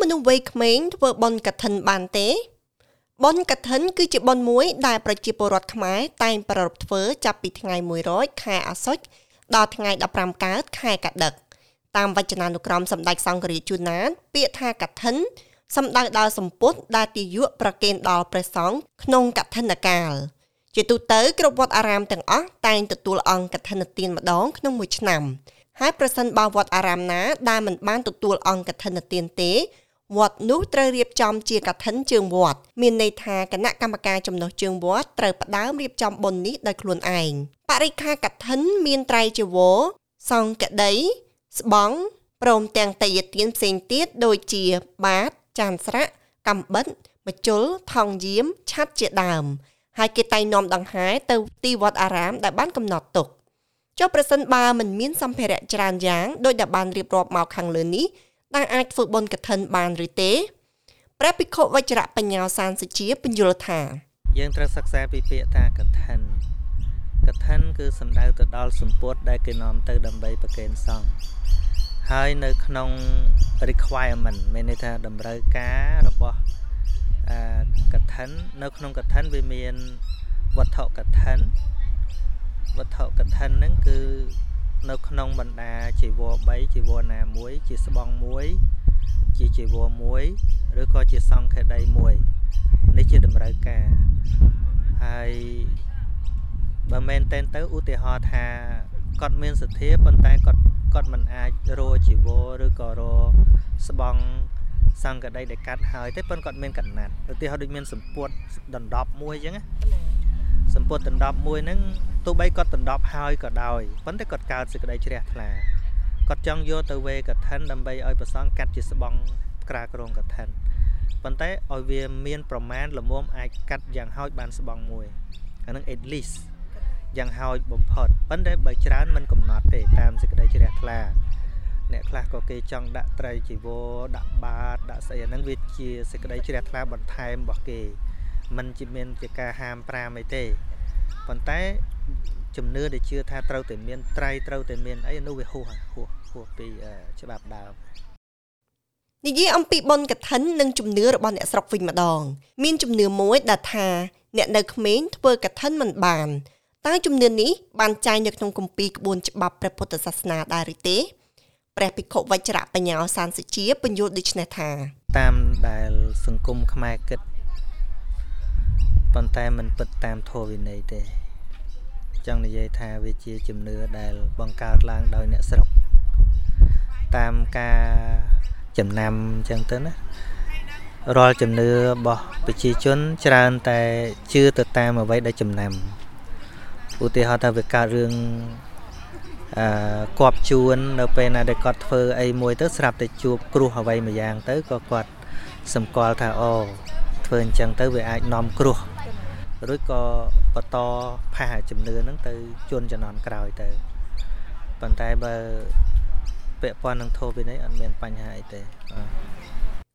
មនុស្សវ័យក្មេងធ្វើបុណ្យកឋិនបានទេបុណ្យកឋិនគឺជាបុណ្យមួយដែលប្រជាពលរដ្ឋខ្មែរតែងប្រារព្ធធ្វើចាប់ពីថ្ងៃ100ខែអាសត់ដល់ថ្ងៃ15កើតខែកដិកតាមវចនានុក្រមសម្ដេចសង្ឃរាជជួនណាតពាក្យថាកឋិនសំដៅដល់សម្ពុតដែលទាយុប្រគេនដល់ព្រះសង្ឃក្នុងកឋិនកាល ជាទូទៅគ្រប់វត្តអារាមទាំងអស់តែងទទួលអង្គកឋិនទានម្ដងក្នុងមួយឆ្នាំហើយប្រសិនបើវត្តអារាមណាដែលមិនបានទទួលអង្គកឋិនទានទេ វត្តនោះត្រូវរៀបចំជាកឋិនជើងវត្តមានន័យថាគណៈកម្មការចំណុះជើងវត្តត្រូវផ្ដើមរៀបចំបុណ្យនេះដោយខ្លួនឯងបរិខាកឋិនមានត្រៃជីវរសង្កដីស្បង់ព្រមទាំងតយទានផ្សេងទៀតដូចជា បាតចានស្រាក់កំបិតមជុលថងយាមឆាត់ជាដើម ហើយគេតែងនាំដង្ហែទៅទីវត្តអារាមដែលបានកំណត់ទុកចុះប្រសិនបើមិនមានសម្ភារៈច្រើនយ៉ាងដោយដែលបានរៀបរាប់មកខាងលើនេះ ដែលអាចធ្វើបុណ្យកឋិនបានឬទេព្រះភិក្ខុវជ្រៈបញ្ញាសានសុជាបញ្យល់ថា យើងត្រូវសិក្សាពីពាក្យថាកឋិនកឋិនគឺសំដៅទៅដល់សម្ពុតដែលគេនាំទៅដើម្បីប្រគេនសង្ឃហើយនៅក្នុង requirement មានន័យថាតម្រូវការរបស់អកឋិននៅក្នុងកឋិនវាមានវត្ថុកឋិនវត្ថុកឋិនហ្នឹងគឺ នៅក្នុងបណ្ដាជីវរ3ជីវរណាមួយ ជាស្បង់មួយ ជាជីវរមួយឬក៏ជាសង្ឃេដីមួយនេះជាតម្រូវការហើយបើមែនតែនទៅឧទាហរណ៍ថាគាត់មានសទ្ធាប៉ុន្តែគាត់គាត់មិនអាចរកជីវរឬក៏រកស្បង់សង្កដីដែលកាត់ហើយទេប៉ុន្តែគាត់មានកណាត់ឧទាហរណ៍ដូចមានសម្ពុតដណ្ដប់មួយអញ្ចឹងណា សម្ពុតដណ្ដប់មួយហ្នឹងទោះបីគាត់ដណ្ដប់ហើយក៏ដោយប៉ុន្តែគាត់កើតសេចក្តីជ្រះថ្លាគាត់ចង់យកទៅវេកឋិនដើម្បីឲ្យប្រសងកាត់ជាស្បង់ក្រាក្រងកឋិនប៉ុន្តែឲ្យវាមានប្រមាណល្មមអាចកាត់យ៉ាងហោចបានស្បង់មួយអានឹង at least យ៉ាងហោចបំផុតប៉ុន្តែបើច្រើនមិនកំណត់ទេតាមសេចក្តីជ្រះថ្លាអ្នកខ្លះក៏គេចង់ដាក់ត្រីជីវរដាក់បាតដាក់ស្អីអាហ្នឹងវាជាសេចក្តីជ្រះថ្លាបន្ថែមរបស់គេ มันជាមានជាការហាម5អីទេប៉ុន្តែជំនឿដែលជឿថាត្រូវតែមានត្រៃត្រូវតែមានអីនោះវាហួសហួសហួសពីច្បាប់ដើមនិយាយអំពីបុណ្យកឋិននិងជំនឿរបស់អ្នកស្រុកវិញម្ដង មានជំនឿមួយដែលថាអ្នកនៅក្មេងធ្វើកឋិនមិនបានតើជំនឿនេះបានចែងនៅក្នុងគម្ពីរក្បួនច្បាប់ព្រះពុទ្ធសាសនាដែរឬទេព្រះភិក្ខុវជ្រៈបញ្ញាសានសុជាបញ្យល់ដូចនេះថាតាមដែលសង្គមខ្មែរគិត ប៉ុន្តែมันពិតតាមធម៌វិន័យទេ ចង់និយាយថាវាជាជំនឿដែលបង្កើតឡើងដោយអ្នកស្រុក តាមការចំណាំអញ្ចឹងទៅណារាល់ជំនឿរបស់ប្រជាជនច្រើនតែជឿទៅតាមអ្វីដែលចំណាំឧទាហរណ៍ថាវាកើតរឿងអឺគប់ជួននៅពេលណាដែលគាត់ធ្វើអីមួយទៅស្រាប់តែជួបគ្រោះអ្វីមួយយ៉ាងទៅក៏គាត់សម្គាល់ថាអូធ្វើអញ្ចឹងទៅវាអាចនាំគ្រោះ ឬក៏បន្តផាសជំនឿហ្នឹងទៅជន់ចំនួនក្រោយទៅប៉ុន្តែបើពាក់ព័ន្ធនឹងធម៌វិន័យអត់មានបញ្ហាអីទេ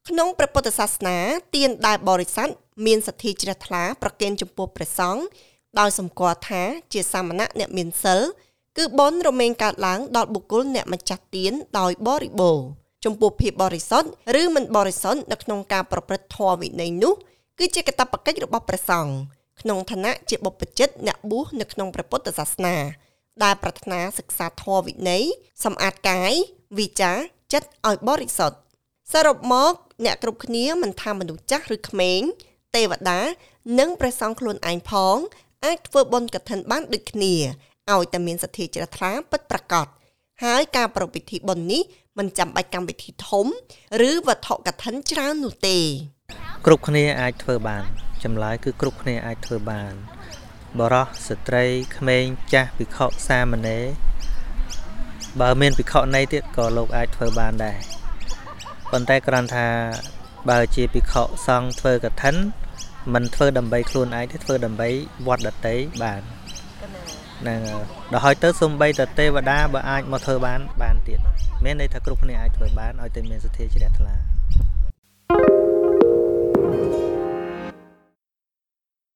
ក្នុងព្រះពុទ្ធសាសនាទានដែលបរិស័ទមានសទ្ធាជ្រះថ្លាប្រគេនចំពោះព្រះសង្ឃដោយសម្គាល់ថាជាសាមណៈអ្នកមានសិលគឺបុណ្យរមែងកើតឡើងដល់បុគ្គលអ្នកម្ចាស់ទានដោយបរិបូរចំពោះភាពបរិសុទ្ធឬមិនបរិសុទ្ធនៅក្នុងការប្រព្រឹត្តធម៌វិន័យនោះគឺជាកាតព្វកិច្ចរបស់ព្រះសង្ឃ ក្នុងឋានៈជាបុព្វជិតអ្នកបួសនៅក្នុងព្រះពុទ្ធសាសនា ដែលប្រាថ្នាសិក្សាធម៌វិន័យសម្អាតកាយវិចារចិត្តឲ្យបរិសុទ្ធសរុបមកអ្នកគ្រប់គ្នាមិនថាមនុស្សចាស់ឬក្មេង ទេវតា និងព្រះសង្ឃខ្លួនឯងផង អាចធ្វើបុណ្យកឋិនបានដូចគ្នាឲ្យតែមានសទ្ធាជ្រះថ្លាពិតប្រាកដហើយការប្រពៃពិធីបុណ្យនេះមិនចាំបាច់កម្មវិធីធំ ឬវត្ថុកឋិនច្រើននោះទេ គ្រប់គ្នាអាចធ្វើបាន ចម្លើយគឺគ្រប់គ្នាអាចធ្វើបានបរោះស្ត្រីក្មេងចាស់ភិក្ខុសាមណេរបើមានភិក្ខុណីទៀតក៏លោកអាចធ្វើបានដែរប៉ុន្តែគ្រាន់ថាបើជាភិក្ខុសង្ឃធ្វើកឋិនមិនធ្វើដើម្បីខ្លួនឯងទេធ្វើដើម្បីវត្តដតីបានហ្នឹងដល់ហើយទៅសំបីតទេវតាបើអាចមកធ្វើបានបានទៀតមានន័យថាគ្រប់គ្នាអាចធ្វើបានឲ្យតែមានសទ្ធាជ្រះថ្លា